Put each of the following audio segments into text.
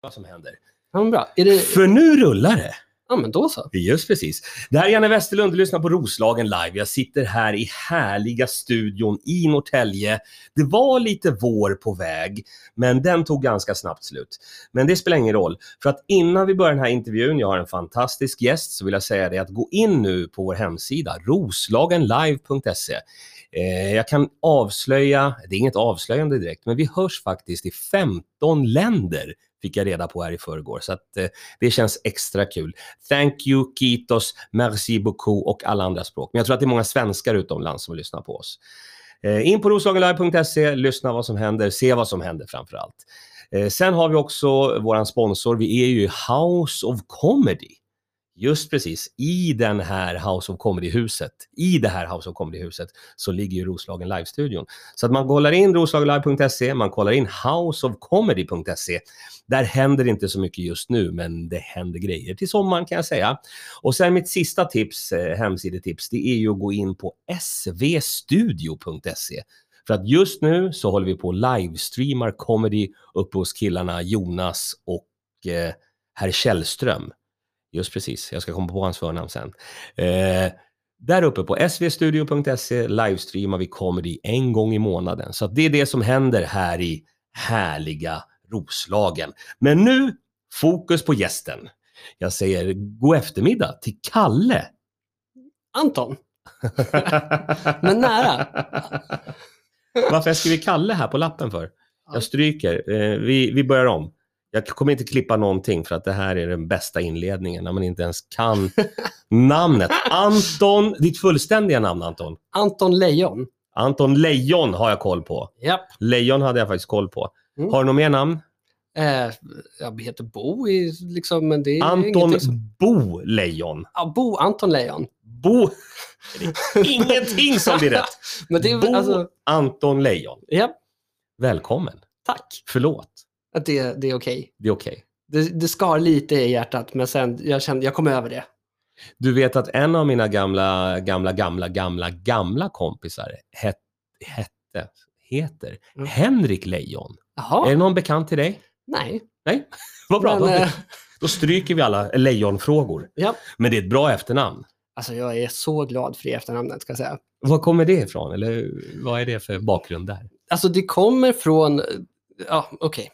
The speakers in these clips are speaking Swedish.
vad som händer. Ja, men bra. Är det... För nu rullar det. Ja, men då så. Just precis. Det här är Janne Westerlund, du lyssnar på Roslagen live. Jag sitter här i härliga studion i Norrtälje. Det var lite vår på väg, men den tog ganska snabbt slut. Men det spelar ingen roll, för att innan vi börjar den här intervjun, jag har en fantastisk gäst, så vill jag säga det att gå in nu på vår hemsida, roslagenlive.se. Eh, jag kan avslöja, det är inget avslöjande direkt, men vi hörs faktiskt i 15 länder fick jag reda på här i förrgår. Så att, eh, det känns extra kul. Thank you, kitos, merci beaucoup och alla andra språk. Men jag tror att det är många svenskar utomlands som lyssnar på oss. Eh, in på roslagenlive.se, lyssna vad som händer, se vad som händer framför allt. Eh, sen har vi också våran sponsor, vi är ju House of Comedy. Just precis, i den här House of Comedy-huset, i det här House of Comedy-huset så ligger ju Roslagen Live-studion. Så att man kollar in roslagenlive.se, man kollar in houseofcomedy.se. Där händer inte så mycket just nu, men det händer grejer till sommaren kan jag säga. Och sen mitt sista tips, eh, hemsidetips, det är ju att gå in på svstudio.se. För att just nu så håller vi på och livestreamar comedy uppe hos killarna Jonas och eh, herr Källström. Just precis, jag ska komma på hans förnamn sen. Eh, där uppe på svstudio.se livestreamar vi comedy en gång i månaden. Så det är det som händer här i härliga Roslagen. Men nu, fokus på gästen. Jag säger god eftermiddag till Kalle. Anton. Men nära. Varför skriver Kalle här på lappen för? Jag stryker. Eh, vi, vi börjar om. Jag kommer inte klippa någonting för att det här är den bästa inledningen när man inte ens kan namnet. Anton, ditt fullständiga namn Anton? Anton Lejon. Anton Lejon har jag koll på. Japp. Lejon hade jag faktiskt koll på. Mm. Har du något mer namn? Eh, jag heter Bo, i, liksom, men det är Anton som... Bo Lejon. Ja, Bo Anton Lejon. Bo... Det är ingenting som blir rätt. Men det är, Bo alltså, Anton Lejon. ja, Välkommen. tack. Förlåt. Att det, det är okej. Det är okej. Det, det skar lite i hjärtat, men sen jag kände, jag kom över det. Du vet att en av mina gamla, gamla, gamla, gamla, gamla kompisar het, hette, heter Mm. Henrik Lejon. Är Jaha, det någon bekant till dig? nej. Nej? Vad bra. Men, då, eh, då stryker vi alla lejonfrågor. ja. Men det är ett bra efternamn. Alltså jag är så glad för det efternamnet, ska jag säga. Var kommer det ifrån? Eller vad är det för bakgrund där? Alltså det kommer från, ja okej.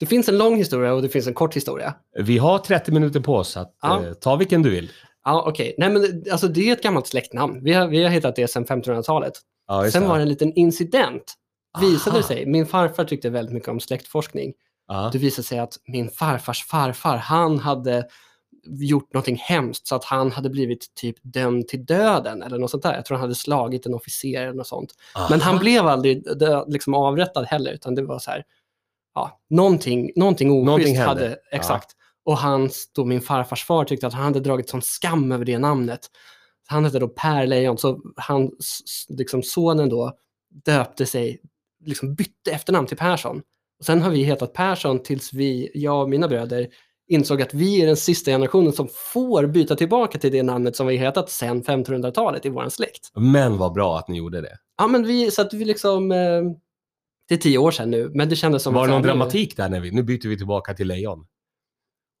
Det finns en lång historia och det finns en kort historia. Vi har 30 minuter på oss att Ja. eh, ta vilken du vill. Ja, okej. Nej, men det- alltså det är ett gammalt släktnamn. Vi har, vi har hittat det sedan 1500-talet. Ja, Sen var det en liten incident. Visade Aha. det sig. Min farfar tyckte väldigt mycket om släktforskning. Ja. Det visade sig att min farfars farfar, han hade gjort någonting hemskt så att han hade blivit typ dömd till döden eller något sånt där. Jag tror han hade slagit en officer eller något sånt. Men han Aha. blev aldrig dö, liksom avrättad heller utan det var så här, ja, någonting, någonting oschysst Någonting hände. hade, exakt. Och hans, då min farfars far tyckte att han hade dragit sån skam över det namnet. Han hette då Per Lejon, så han, liksom sonen då döpte sig, liksom bytte efternamn till Persson. Och sen har vi hetat Persson tills vi, jag och mina bröder, insåg att vi är den sista generationen som får byta tillbaka till det namnet som vi hetat sedan 1500-talet i vår släkt. Men vad bra att ni gjorde det. Ja, men vi, så att vi liksom, eh, det är tio år sedan nu, men det kändes som var det någon dramatik där när vi, nu byter vi tillbaka till lejon?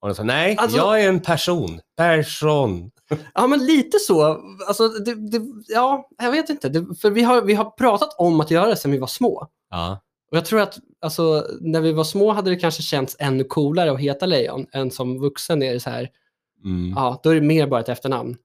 Och de sa, nej, Alltså- jag är en person. Person. Ja, men lite så. Alltså, det, det, ja, jag vet inte. Det, för vi har, vi har pratat om att göra det sedan vi var små. Ja. Och jag tror att alltså, när vi var små hade det kanske känts ännu coolare att heta Lejon än som vuxen är det så här, Mm. ja, då är det mer bara ett efternamn.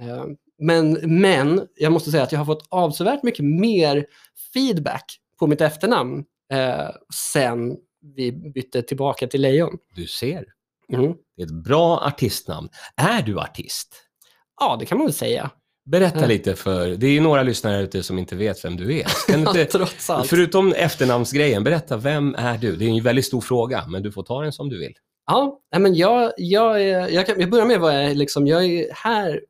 Eh, Men, men jag måste säga att jag har fått avsevärt mycket mer feedback på mitt efternamn eh, sen vi bytte tillbaka till Lejon. Du ser, Mm. det är ett bra artistnamn. Är du artist? Ja, det kan man väl säga. Berätta Ja. lite för, det är ju några lyssnare ute som inte vet vem du är. Kan du inte, Trots allt. förutom efternamnsgrejen, berätta, vem är du? Det är en väldigt stor fråga, men du får ta den som du vill. Ja, men jag, jag, jag, kan, jag börjar med vad jag är, liksom, jag är här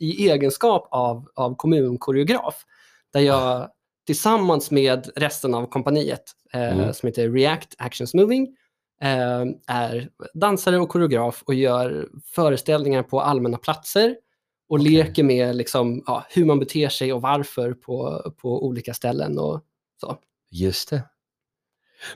i egenskap av, av kommunkoreograf. Där jag tillsammans med resten av kompaniet eh, Mm. som heter React Actions Moving eh, är dansare och koreograf och gör föreställningar på allmänna platser och Okej. leker med liksom, ja, hur man beter sig och varför på, på olika ställen. Och, Just det.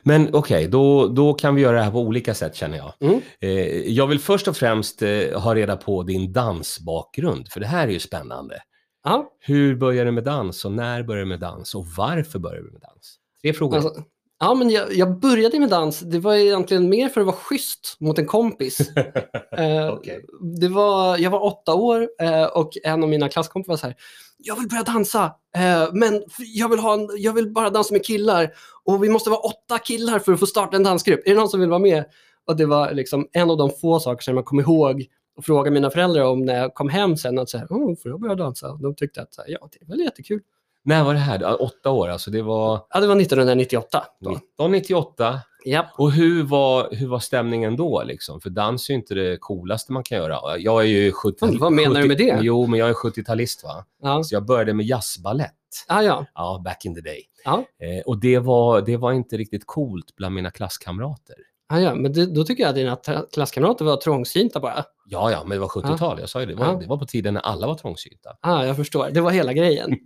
Men okej, då, då kan vi göra det här på olika sätt känner jag. Mm. Eh, jag vill först och främst eh, ha reda på din dansbakgrund, för det här är ju spännande. Ja, Hur började du med dans och när började du med dans och varför började du med dans? Tre frågor. alltså, ja men jag, jag började med dans, det var egentligen mer för att vara schysst mot en kompis. Eh, Okej. det var, jag var åtta år eh, och en av mina klasskompisar var så här, jag vill börja dansa, eh, men jag vill, ha en, jag vill bara dansa med killar och vi måste vara åtta killar för att få starta en dansgrupp. Är det någon som vill vara med? Och det var liksom en av de få saker som jag kom ihåg och frågade mina föräldrar om när jag kom hem sen. Att så här, oh, får jag börja dansa? De tyckte att här, ja, det är väl jättekul. När var det här? Åtta år, alltså det var Ja, det var 1998. Då. 1998. Ja. Och hur var, hur var stämningen då liksom? För dans är ju inte det coolaste man kan göra. Jag är ju 70 Mm, vad menar du med det? Jo, men jag är 70-talist va? Ja. Så jag började med jazzballett. Ah, ja. Ja, back in the day. Ja. Eh, och det var, det var inte riktigt coolt bland mina klasskamrater. Ah, ja, men det, då tycker jag att dina klasskamrater var trångsynta bara. Ja, ja, men det var 70-tal. Jag sa ju det. Det var, Ja. det var på tiden när alla var trångsynta. Ah, jag förstår, det var hela grejen.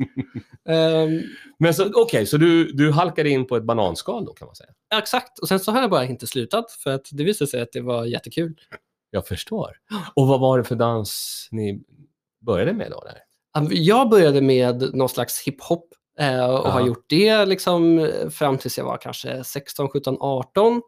Men så, okej, så du, du halkade in på ett bananskal då kan man säga? ja, exakt, och sen så har jag bara inte slutat för att det visade sig att det var jättekul. Jag förstår. Och vad var det för dans ni började med då? Där? Ah, Jag började med någon slags hiphop eh, och Ja. har gjort det liksom eh, fram tills jag var kanske 16, 17, 18 eh,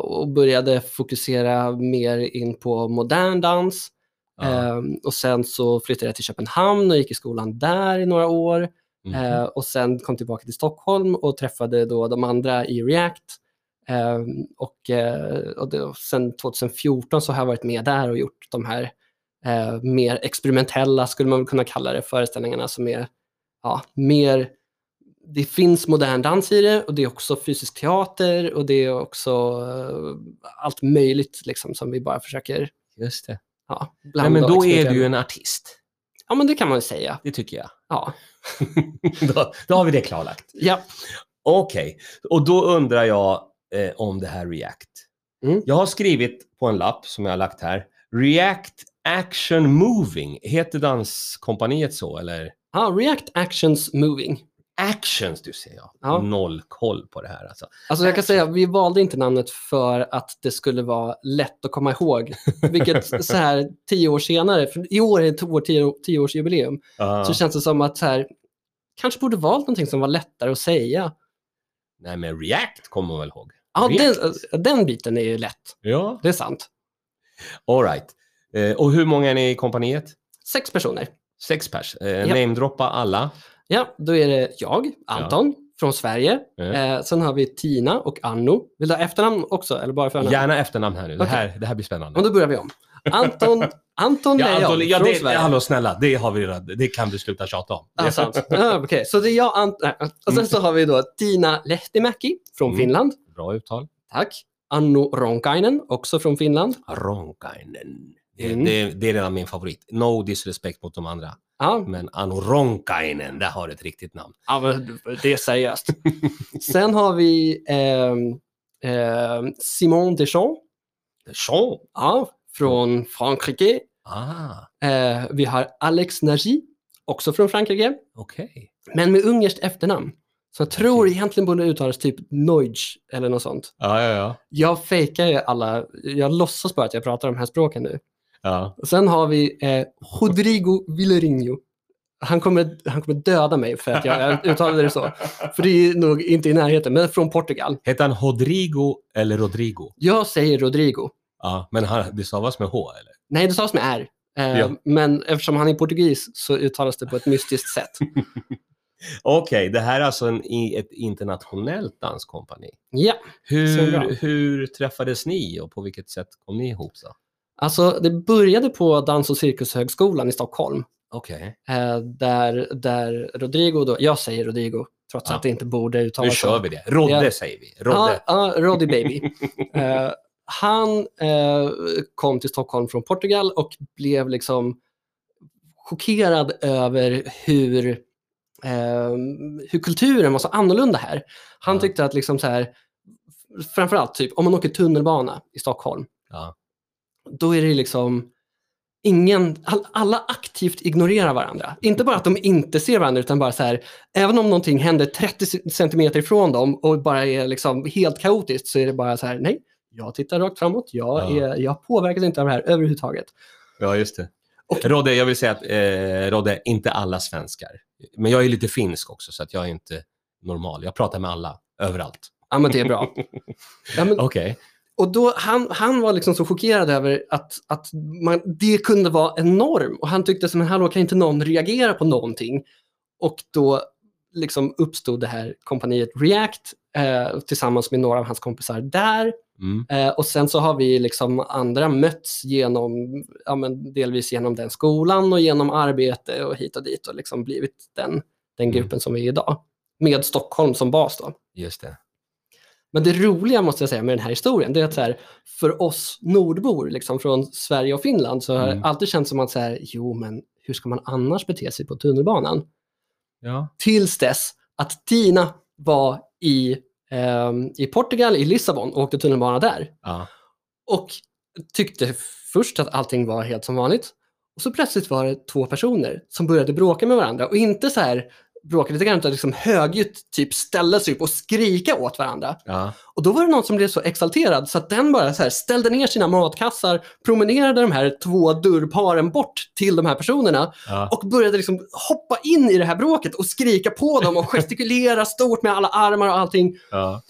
och började fokusera mer in på modern dans. Ja. Ehm, och sen så flyttade jag till Köpenhamn och gick i skolan där i några år. Eh, och sen kom tillbaka till Stockholm och träffade då de andra i React. Ehm, och eh, och det, och sen 2014 så har jag varit med där och gjort de här eh, mer experimentella, skulle man kunna kalla det, föreställningarna som är ja, mer det finns modern dans i det och det är också fysisk teater och det är också eh, allt möjligt liksom som vi bara försöker Just det. ja, Nej, men då är du ju en artist. Ja, men det kan man ju säga. Det tycker jag. Ja. då, då har vi det klarlagt. ja. Okej, och då undrar jag eh, om det här React. Mm. Jag har skrivit på en lapp som jag har lagt här. React Action Moving. Heter danskompaniet så eller? Ja, React Actions Moving. Actions, du ser jag. Ja. Noll koll på det här alltså. Alltså jag kan säga, vi valde inte namnet för att det skulle vara lätt att komma ihåg. Vilket så här tio år senare, för i år är det vårt tio, tioårsjubileum, Ja. så känns det som att så här, kanske borde valt någonting som var lättare att säga. Nej, men React kommer man väl ihåg? Ja, den, den biten är ju lätt. Ja. Det är sant. All right. Eh, och hur många är ni i kompaniet? Sex personer. Sex pers. Eh, Ja. Namedroppa alla. Ja, då är det jag, Anton, från Sverige. Ja. Eh, sen har vi Tina och Anno. Vill du ha efternamn också, eller bara förnamn? Gärna efternamn här nu. Det, Okej. här, det här blir spännande. Och då börjar vi om. Anton, Anton Ja, Lejon Anton, ja, från det, Sverige. hallå snälla, det har vi redan. Det kan du sluta tjata om. Ja, sant. Ja, Okej, så det är jag, Ant- äh, och sen så har vi då Tina Lehtimäki från Mm. Finland. Bra uttal. Tack. Anno Ronkainen, också från Finland. Ronkainen. Det, Mm. det, det är redan min favorit. No disrespect mot de andra. Ja, Men Anu Ronkainen, där har du ett riktigt namn. ja men det är seriöst. sen har vi ehm, ehm, Simon Deschamps, Jean. ja, från Frankrike. Ah, Eh, vi har Alex Nagy, också från Frankrike, okej. men med ungerskt efternamn. Så jag tror egentligen borde uttalas typ Neutsch eller något sånt. Ja, ja, ja. Jag fejkar ju alla, jag låtsas bara att jag pratar de här språken nu. Ja. Sen har vi eh, Rodrigo Villerinho. Han kommer, han kommer döda mig för att jag uttalade det så. För det är nog inte i närheten, men från Portugal. Heter han Rodrigo eller Rodrigo? Jag säger Rodrigo. Ja, men han, det stavas med H, eller? Nej, det stavas med R. Eh, Ja. Men eftersom han är portugis så uttalas det på ett mystiskt sätt. Okej, det här är alltså en, ett internationellt danskompani. Ja. Hur, hur träffades ni och på vilket sätt kom ni ihop? Så? Alltså det började på Dans och cirkushögskolan i Stockholm. Okej, Eh, där, där Rodrigo, då, jag säger Rodrigo, trots Ja. att det inte borde nu uttalas kör så. vi det. Rodde Ja. säger vi. Rodde. Ja, ja, Roddy Baby. Eh, han eh, kom till Stockholm från Portugal och blev liksom chockerad över hur, eh, hur kulturen var så annorlunda här. Han Ja. tyckte att liksom så här, framförallt typ om man åker tunnelbana i Stockholm. Då är det liksom ingen, all, alla aktivt ignorerar varandra. Inte bara att de inte ser varandra utan bara så här, även om någonting händer 30 centimeter ifrån dem och bara är liksom helt kaotiskt så är det bara så här, nej, jag tittar rakt framåt, jag, Ja. är, jag påverkas inte av det här överhuvudtaget. Ja, just det. Och- Rodde, jag vill säga att eh, Rodde, inte alla svenskar. Men jag är lite finsk också, så att jag är inte normal. Jag pratar med alla, överallt. Ja, men det är bra. Ja, Okej. Och då, han, han var liksom så chockerad över att, att man, det kunde vara en norm. Och han tyckte som, men hallå, kan inte någon reagera på någonting? Och då liksom uppstod det här kompaniet React eh, tillsammans med några av hans kompisar där. Mm. Eh, och sen så har vi liksom andra mötts genom, ja, delvis genom den skolan och genom arbete och hit och dit och liksom blivit den, den Mm. gruppen som vi är idag. Med Stockholm som bas då. Just det. Men det roliga måste jag säga med den här historien, det är att så här, för oss nordbor liksom, från Sverige och Finland så har Mm. det alltid känts som att så här, jo men hur ska man annars bete sig på tunnelbanan? Ja. Tills dess att Tina var i, ehm, i Portugal, i Lissabon och åkte tunnelbana där. ja. Och tyckte först att allting var helt som vanligt. Och så plötsligt var det två personer som började bråka med varandra. Och inte så här bråka lite grann, utan liksom högljutt typ ställa sig upp och skrika åt varandra. ja. Och då var det någon som blev så exalterad så att den bara så här ställde ner sina matkassar, promenerade de här två dörrparen bort till de här personerna ja. och började liksom hoppa in i det här bråket och skrika på dem och gestikulera stort med alla armar och allting. ja.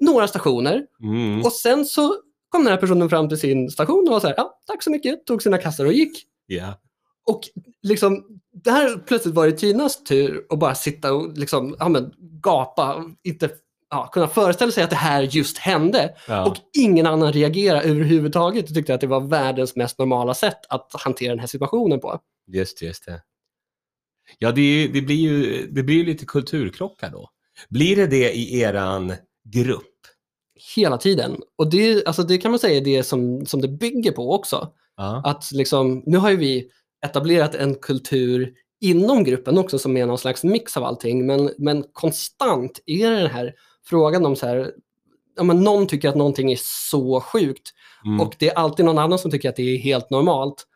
Några stationer Mm. och sen så kom den här personen fram till sin station och var så här, ja, tack så mycket, tog sina kassar och gick. Ja. Och liksom, där plötsligt var det Tinas tur att bara sitta och liksom, ja, men, gapa, och inte ja, kunna föreställa sig att det här just hände. Ja. Och ingen annan reagerade överhuvudtaget och tyckte att det var världens mest normala sätt att hantera den här situationen på. Just, just det. Ja, det, är det, blir ju, det blir lite kulturkrocka då. Blir det det i eran grupp? Hela tiden. Och det, alltså det kan man säga är det som, som det bygger på också. Ja. Att liksom, nu har ju vi etablerat en kultur inom gruppen också som är någon slags mix av allting. Men, men konstant är det den här frågan om så här, ja, men någon tycker att någonting är så sjukt Mm. och det är alltid någon annan som tycker att det är helt normalt.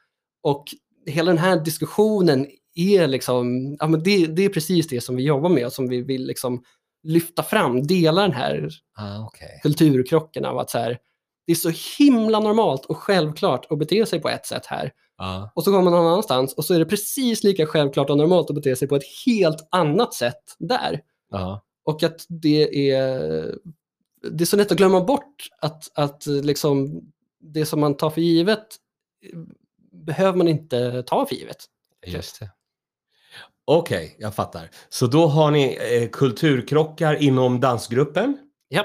Och hela den här diskussionen är liksom, ja, men det, det är precis det som vi jobbar med och som vi vill liksom lyfta fram, dela den här ah, okej. kulturkrocken av att så här, det är så himla normalt och självklart att bete sig på ett sätt här. Ja. Och så kommer man någon annanstans och så är det precis lika självklart och normalt att bete sig på ett helt annat sätt där. Ja. Och att det är, det är så lätt att glömma bort att, att liksom det som man tar för givet eh, behöver man inte ta för givet. Just det. Okej, jag fattar. Så då har ni eh, kulturkrockar inom dansgruppen. Ja.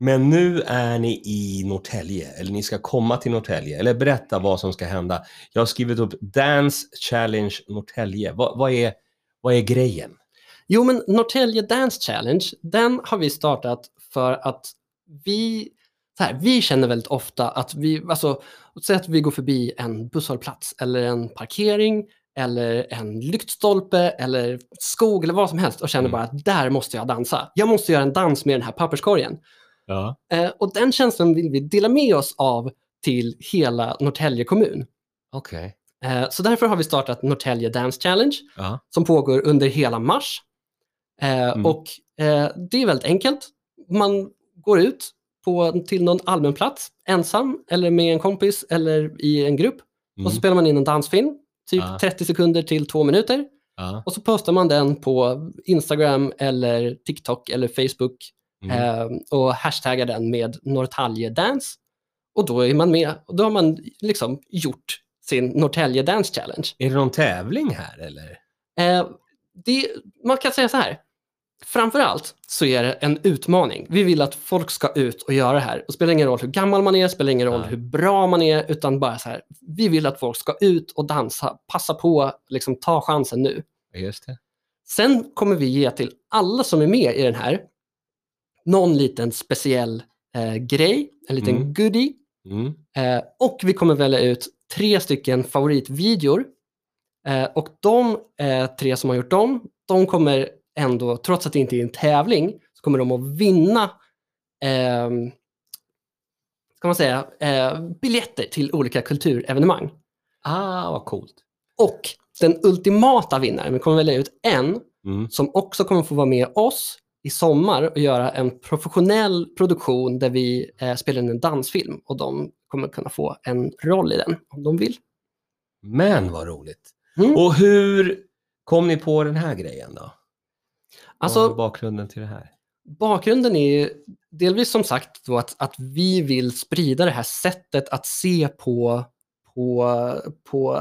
Men nu är ni i Norrtälje, eller ni ska komma till Norrtälje. Eller berätta vad som ska hända. Jag har skrivit upp Dance Challenge Norrtälje. Vad, vad, är, vad är grejen? Jo, men Norrtälje Dance Challenge, den har vi startat för att vi, så här, vi känner väldigt ofta att vi, alltså, säg att vi går förbi en busshållplats eller en parkering eller en lyktstolpe eller skog eller vad som helst och känner Mm. bara att där måste jag dansa. Jag måste göra en dans med den här papperskorgen. Ja. Eh, och den känslan vill vi dela med oss av till hela Norrtälje kommun. Okej. Eh, så därför har vi startat Norrtälje Dance Challenge Ja. som pågår under hela mars. Eh, Mm. Och det är väldigt enkelt. Man går ut på, till någon allmän plats ensam eller med en kompis eller i en grupp och så Mm. spelar man in en dansfilm, typ Ja. 30 sekunder till två minuter Ja. och så postar man den på Instagram eller TikTok eller Facebook Mm. eh, och hashtaggar den med Norrtälje Dance. Och då är man med och då har man liksom gjort sin Norrtälje Dance Challenge. Är det någon tävling här eller? Eh, det, man kan säga så här. Framför allt så är det en utmaning. Vi vill att folk ska ut och göra det här. Det spelar ingen roll hur gammal man är, spelar ingen roll hur bra man är, utan bara så här. Vi vill att folk ska ut och dansa. Passa på, liksom ta chansen nu. Just det. Sen kommer vi ge till alla som är med i den här någon liten speciell eh, grej, en liten Mm. goodie. Mm. Eh, och vi kommer välja ut tre stycken favoritvideor. Eh, och de eh, tre som har gjort dem, de kommer ändå, trots att det inte är en tävling, så kommer de att vinna ehm, ska man säga, eh, biljetter till olika kulturevenemang. Ah, vad coolt. Och den ultimata vinnaren, vi kommer välja ut en Mm. som också kommer få vara med oss i sommar och göra en professionell produktion där vi eh, spelar in en dansfilm och de kommer kunna få en roll i den om de vill. Men vad roligt. Mm. Och hur kom ni på den här grejen då? Alltså, Vad är bakgrunden till det här? bakgrunden är delvis som sagt då att, att vi vill sprida det här sättet att se på, på, på,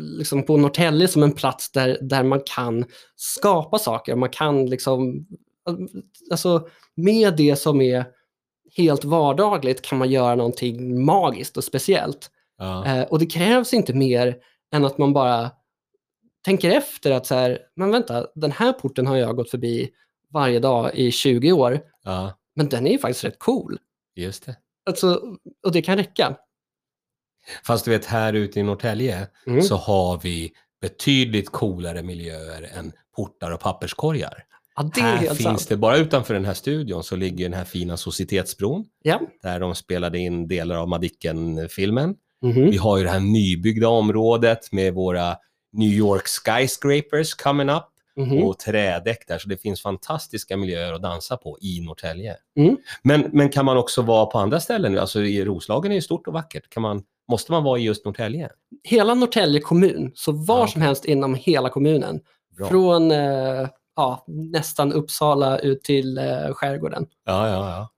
liksom på Norrtälje som en plats där, där man kan skapa saker. Man kan liksom, alltså med det som är helt vardagligt kan man göra någonting magiskt och speciellt. Eh, och det krävs inte mer än att man bara tänker efter att så här, men vänta, den här porten har jag gått förbi varje dag i 20 år, ja, men den är ju faktiskt rätt cool. just det. Alltså, och det kan räcka. Fast du vet, här ute i Norrtälje Mm. så har vi betydligt coolare miljöer än portar och papperskorgar. Ja, det är här finns sant. det, bara utanför den här studion så ligger den här fina Societetsbron Ja. där de spelade in delar av Madicken-filmen. Mhm. Vi har ju det här nybyggda området med våra New York skyscrapers coming up Mhm. och trädäck där, så det finns fantastiska miljöer att dansa på i Norrtälje. Mm. Men, men kan man också vara på andra ställen? Alltså i Roslagen är ju stort och vackert. Kan man, måste man vara i just Norrtälje? Hela Norrtälje kommun, så var Ja, som helst inom hela kommunen. Bra. Från eh, ja, nästan Uppsala ut till eh, skärgården. Ja, ja, ja.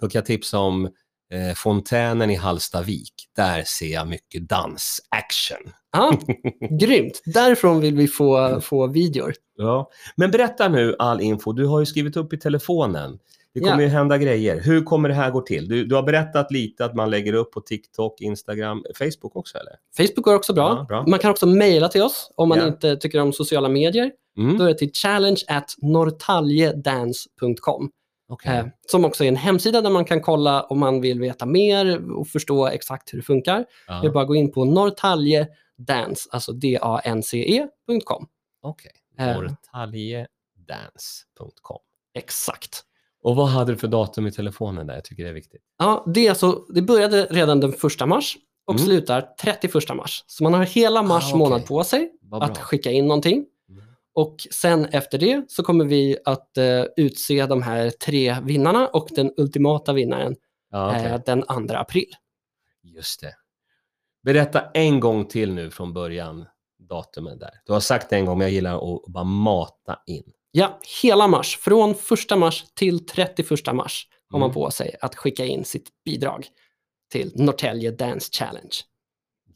Då kan jag tipsa om eh, fontänen i Hallstavik. Där ser jag mycket dans-action. Ja, grymt. Därifrån vill vi få, få videor. Ja. Men berätta nu all info. Du har ju skrivit upp i telefonen. Det kommer Ja. ju hända grejer. Hur kommer det här gå till? Du, du har berättat lite att man lägger upp på TikTok, Instagram, Facebook också eller? Facebook går också bra. Ja, bra. Man kan också mejla till oss om man Ja. inte tycker om sociala medier. Mm. Då är det till challenge at norrtaljedance.com. Okej. Eh, som också är en hemsida där man kan kolla om man vill veta mer och förstå exakt hur det funkar. Ja. Det är bara att gå in på norrtaljedance, alltså D-A-N-C-E.com. Okej. Eh. Norrtaljedance.com. Exakt. Och vad hade du för datum i telefonen där? Jag tycker det är viktigt. Ja, det, är alltså, det började redan den första mars och Mm. slutar 31 mars. Så man har hela mars Ah, okej. månad på sig att skicka in någonting. Mm. Och sen efter det så kommer vi att eh, utse de här tre vinnarna och den ultimata vinnaren Ja, okej. eh, den 2 april. Just det. Berätta en gång till nu från början datumen där. Du har sagt det en gång, men jag gillar att bara mata in. Ja, hela mars. Från 1 mars till 31 mars har man Mm. på sig att skicka in sitt bidrag till Norrtälje Dance Challenge.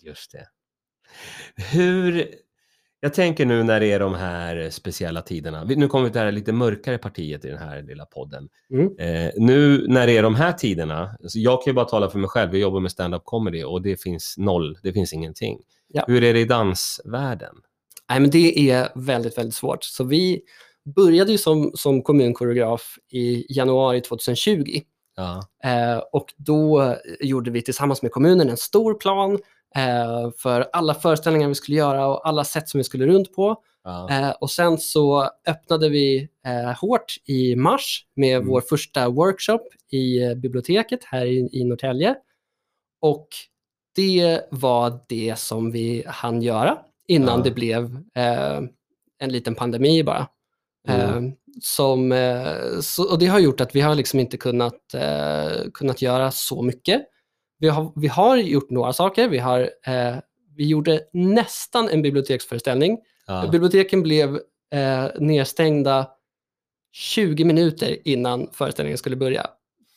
Just det. Hur... Jag tänker nu när det är de här speciella tiderna. Nu kommer vi till det här lite mörkare partiet i den här lilla podden. Mm. Eh, nu när det är de här tiderna, jag kan ju bara tala för mig själv, jag jobbar med stand-up comedy och det finns noll, det finns ingenting. Ja. Hur är det i dansvärlden? Nej, men det är väldigt, väldigt svårt. Så vi började ju som, som kommunkoreograf i januari 2020. Ja, Eh, och då gjorde vi tillsammans med kommunen en stor plan eh, för alla föreställningar vi skulle göra och alla sätt som vi skulle runt på. ja, Eh, och sen så öppnade vi eh, hårt i mars med Mm. vår första workshop i eh, biblioteket här i, i Norrtälje. Och det var det som vi hann göra innan Ja. det blev eh, en liten pandemi bara. Mm. Som, så, och det har gjort att vi har liksom inte kunnat, kunnat göra så mycket. Vi har, vi har gjort några saker. Vi, har, eh, vi gjorde nästan en biblioteksföreställning ja. Biblioteken blev eh, nedstängda 20 minuter innan föreställningen skulle börja.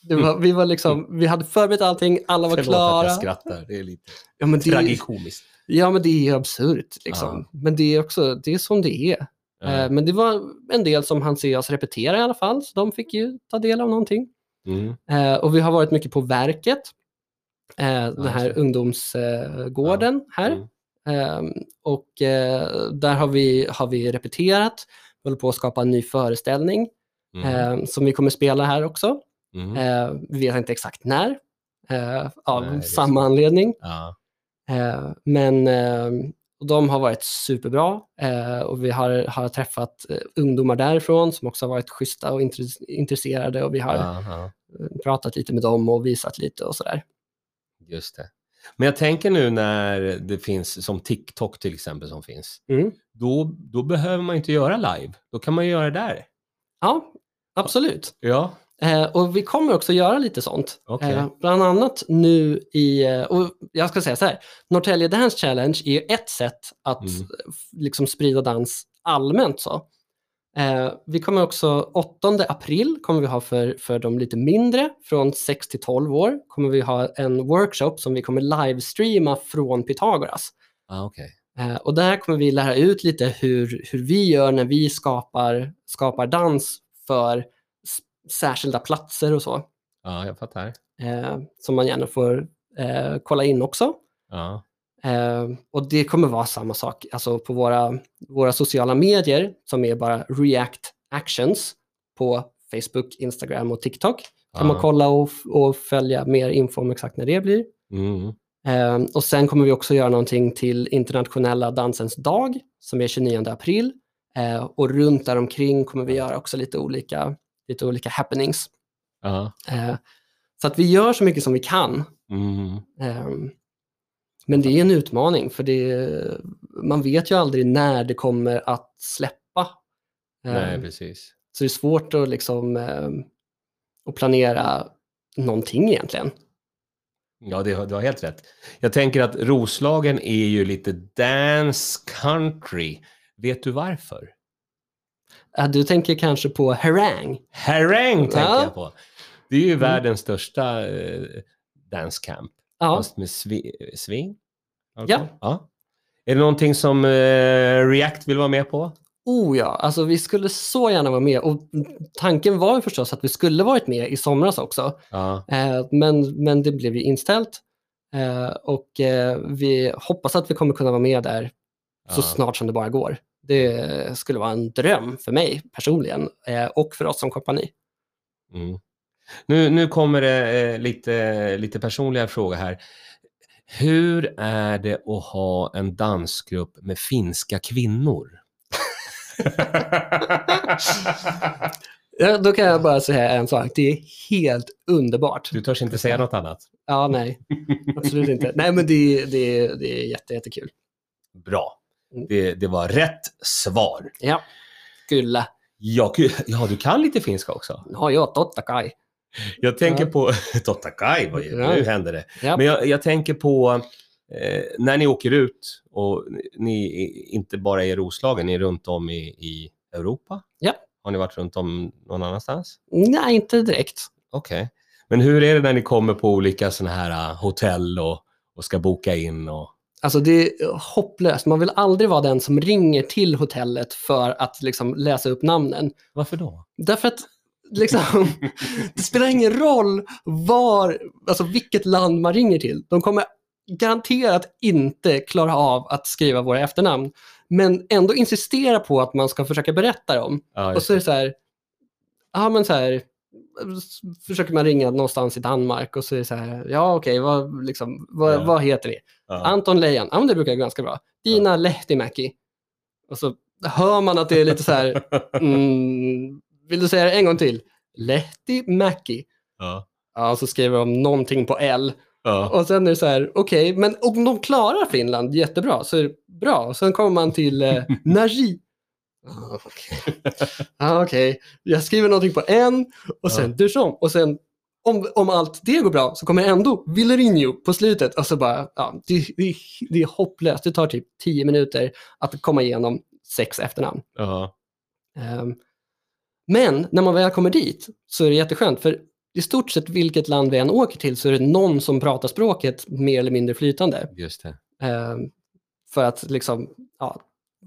Var, vi, var liksom, vi hade förberett allting, alla var Förlåt att klara. jag skrattar, det är lite Ja men, det, tragikomiskt. ja, men det är absurt. Liksom. Men det är också det är som det är. Ja. Eh, men det var en del som hann se oss repetera i alla fall, så de fick ju ta del av någonting. Mm. Eh, och vi har varit mycket på Verket, den här ungdomsgården här. Mm. Ehm, och eh, där har vi, har vi repeterat, vi håller på att skapa en ny föreställning Mm. ehm, som vi kommer spela här också. Mm. Eh, vi vet inte exakt när, eh, av Nej, samma anledning. Ja. Eh, men ehm, de har varit superbra eh, och vi har, har träffat eh, ungdomar därifrån som också har varit schyssta och intres- intresserade och vi har ja, pratat lite med dem och visat lite och sådär. Just det. Men jag tänker nu när det finns, som TikTok till exempel som finns, Mm. då, då behöver man inte göra live. Då kan man göra det där. Ja, absolut. Ja, Eh, och vi kommer också göra lite sånt. Okej. Eh, bland annat nu i, eh, och jag ska säga så här, Norrtälje Dance Challenge är ju ett sätt att Mm. liksom sprida dans allmänt så. Eh, vi kommer också, 8 april kommer vi ha för, för de lite mindre, från 6 till 12 år, kommer vi ha en workshop som vi kommer livestreama från Pythagoras. ah, okej. Eh, och där kommer vi lära ut lite hur, hur vi gör när vi skapar, skapar dans för särskilda platser och så. Ja, jag fattar. Eh, som man gärna får eh, kolla in också. Ja, Eh, och det kommer vara samma sak alltså på våra, våra sociala medier som är bara React Actions på Facebook, Instagram och TikTok. Kan man Ja. kolla och, och följa mer info om exakt när det blir. mm. Eh, och sen kommer vi också göra någonting till internationella dansens dag som är 29 april. Eh, och runt däromkring kommer vi göra också lite olika, lite olika happenings. ja. Eh, så att vi gör så mycket som vi kan. Mm. Men det är en utmaning för det, man vet ju aldrig när det kommer att släppa. Nej, precis. så det är svårt att, liksom, eh, att planera någonting egentligen. Ja, det, du har helt rätt. Jag tänker att Roslagen är ju lite dance country. Vet du varför? Du tänker kanske på harang. Harang tänker Ja. jag på. Det är ju Mm. världens största eh, dance camp. Ja, Fast med svi, sving? Ja. ja. Är det någonting som eh, React vill vara med på? Oh ja, alltså vi skulle så gärna vara med och tanken var ju förstås att vi skulle varit med i somras också. Ja. Eh, men, men det blev ju inställt eh, och eh, vi hoppas att vi kommer kunna vara med där så Ja. snart som det bara går. Det skulle vara en dröm för mig personligen eh, och för oss som kompani. Mm. Nu, nu kommer det eh, lite, lite personliga frågor här. Hur är det att ha en dansgrupp med finska kvinnor? Ja, då kan jag bara säga en sak, det är helt underbart. Du törs inte säga något annat? Ja, nej, absolut inte. Nej, men det, det, det är jätte, jättekul. Bra. Mm. Det, det var rätt svar. Ja, kyllä. Ja, ja, du kan lite finska också. No joo, totta kai. Jag tänker Ja. på... Totta kai, vad- Ja. nu händer det. Ja. Men jag, jag tänker på eh, när ni åker ut och ni inte bara är i Roslagen, ni är runt om i, i Europa? Ja. Har ni varit runt om någon annanstans? Nej, inte direkt. Okej. Men hur är det när ni kommer på olika sådana här uh, hotell och, och ska boka in? Och... Alltså det är hopplöst. Man vill aldrig vara den som ringer till hotellet för att liksom läsa upp namnen. Varför då? Därför att liksom, det spelar ingen roll var, alltså vilket land man ringer till. De kommer garanterat inte klara av att skriva våra efternamn. Men ändå insistera på att man ska försöka berätta dem. Ja, Och så är det så här, ja men så här, försöker man ringa någonstans i Danmark och så är det så här, ja okej, vad, liksom, vad, Ja. vad heter ni? ja. Anton Leijon, ja men det brukar gå ganska bra. Dina Lehtimäki. Och så hör man att det är lite så här, mm, vill du säga det en gång till? Lehtimäki. ja. Ja, så skriver de någonting på L. Ja. Och sen är det så här, okej, men om de klarar Finland jättebra så är det bra. Och sen kommer man till eh, Naji. Ah, Okej, ah, okej. jag skriver någonting på N och sen Ja. Duchamp. Och sen om, om allt det går bra så kommer ändå Villerinho på slutet. Och så bara, ja, det, det, det är hopplöst. Det tar typ tio minuter att komma igenom sex efternamn. Ja. Ehm, Men när man väl kommer dit så är det jätteskönt för i stort sett vilket land vi än åker till så är det någon som pratar språket mer eller mindre flytande. Just det. Ehm, För att liksom, ja,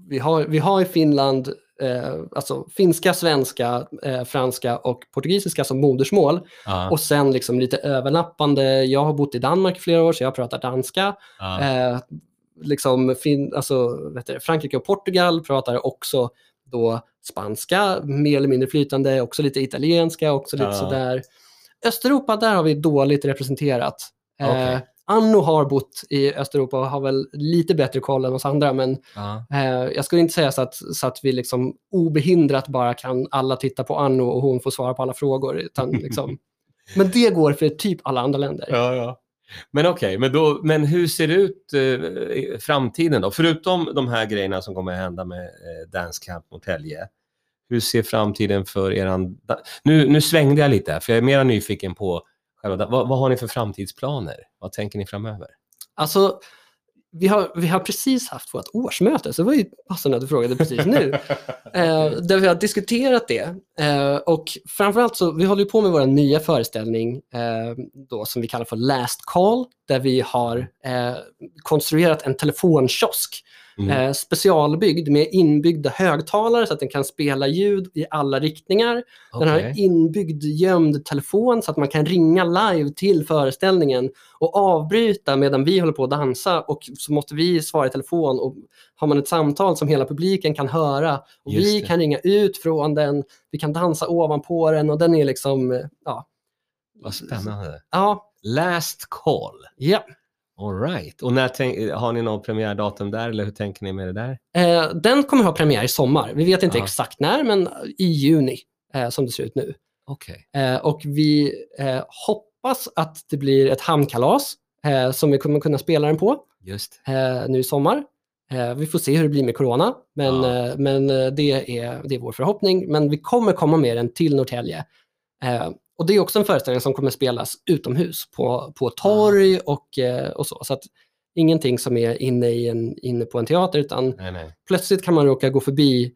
vi har, vi har i Finland eh, alltså finska, svenska, eh, franska och portugisiska som modersmål Ja. och sen liksom lite överlappande. Jag har bott i Danmark i flera år så jag pratar danska. ja. Eh, liksom fin, alltså, vet du, Frankrike och Portugal pratar också då spanska, mer eller mindre flytande, också lite italienska, också lite Ja. sådär. Östeuropa, där har vi dåligt representerat. Eh, Okej. Anno har bott i Östeuropa och har väl lite bättre koll än oss andra, men ja. eh, jag skulle inte säga så att, så att vi liksom obehindrat bara kan alla titta på Anno och hon får svara på alla frågor. Utan liksom, men det går för typ alla andra länder. Ja. Men okej, men, då- men hur ser det ut eh, i framtiden då? Förutom de här grejerna som kommer att hända med eh, Dance Camp Norrtälje. Hur ser framtiden för eran... Nu, nu svängde jag lite här, för jag är mer nyfiken på själva... Vad, vad har ni för framtidsplaner? Vad tänker ni framöver? Alltså, vi har, vi har precis haft vårt årsmöte, så det var ju passande att du frågade precis nu. eh, där vi har diskuterat det. Eh, och framförallt så, vi håller på med vår nya föreställning eh, då, som vi kallar för Last Call, där vi har eh, konstruerat en telefonkiosk Mm. eh, specialbyggd med inbyggda högtalare så att den kan spela ljud i alla riktningar. Den har inbyggd gömd telefon så att man kan ringa live till föreställningen och avbryta medan vi håller på att dansa och så måste vi svara i telefon och har man ett samtal som hela publiken kan höra och Just vi det. kan ringa ut från den, vi kan dansa ovanpå den och den är liksom, eh, ja, Vad spännande. ja, Last call. ja. All right. Och när tänk, har ni någon premiärdatum där eller hur tänker ni med det där? Eh, den kommer ha premiär i sommar. Vi vet inte Ja. exakt när, men i juni eh, som det ser ut nu. Okej. Eh, och vi eh, hoppas att det blir ett hamnkalas eh, som vi kommer kunna spela den på Just. eh, nu i sommar. Vi får se hur det blir med corona, men, Ja. men det, är, det är vår förhoppning. Men vi kommer komma med den till Norrtälje. Och det är också en föreställning som kommer spelas utomhus på, på torg och, eh, och så. Så att ingenting som är inne, i en, inne på en teater, utan Nej, nej. plötsligt kan man råka gå förbi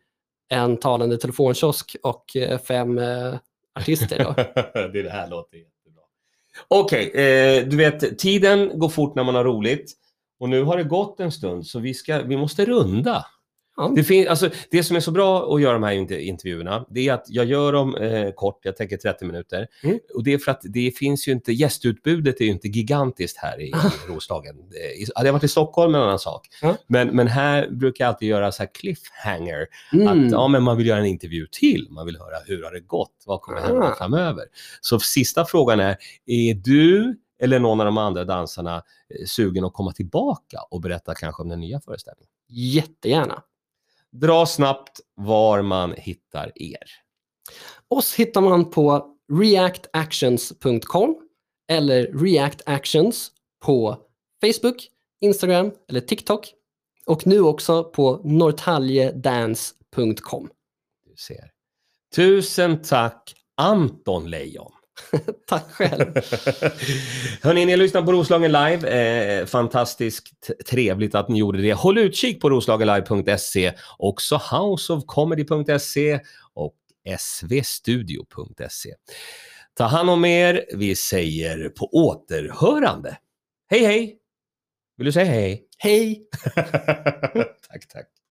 en talande telefonkiosk och eh, fem eh, artister. Då. det, det här låter jättebra. Okej, eh, du vet, tiden går fort när man har roligt. Och nu har det gått en stund, så vi, ska, vi måste runda. Ja. Det, fin- alltså, det som är så bra att göra de här inter- intervjuerna, det är att jag gör dem eh, kort, jag tänker 30 minuter. Mm. Och det är för att det finns ju inte, gästutbudet är ju inte gigantiskt här i, i Roslagen. Eh, i- Hade jag varit i Stockholm är en annan sak. Ja. Men, men här brukar jag alltid göra så här cliffhanger. Mm. Att ja, men man vill göra en intervju till. Man vill höra hur har det gått? Vad kommer hända Ah. framöver? Så sista frågan är, är du eller någon av de andra dansarna eh, sugen att komma tillbaka och berätta kanske om den nya föreställningen? Jättegärna. Dra snabbt var man hittar er. Oss hittar man på reactactions.com eller reactactions på Facebook, Instagram eller TikTok och nu också på norrtaljedance.com. Du ser. Tusen tack Anton Lejon. Tack själv. Hörni, ni lyssnar på Roslagen Live. Eh, fantastiskt trevligt att ni gjorde det. Håll utkik på roslagenlive.se, också houseofcomedy.se och svstudio.se. Ta hand om er. Vi säger på återhörande. Hej, hej! Vill du säga hej? Hej! tack, tack.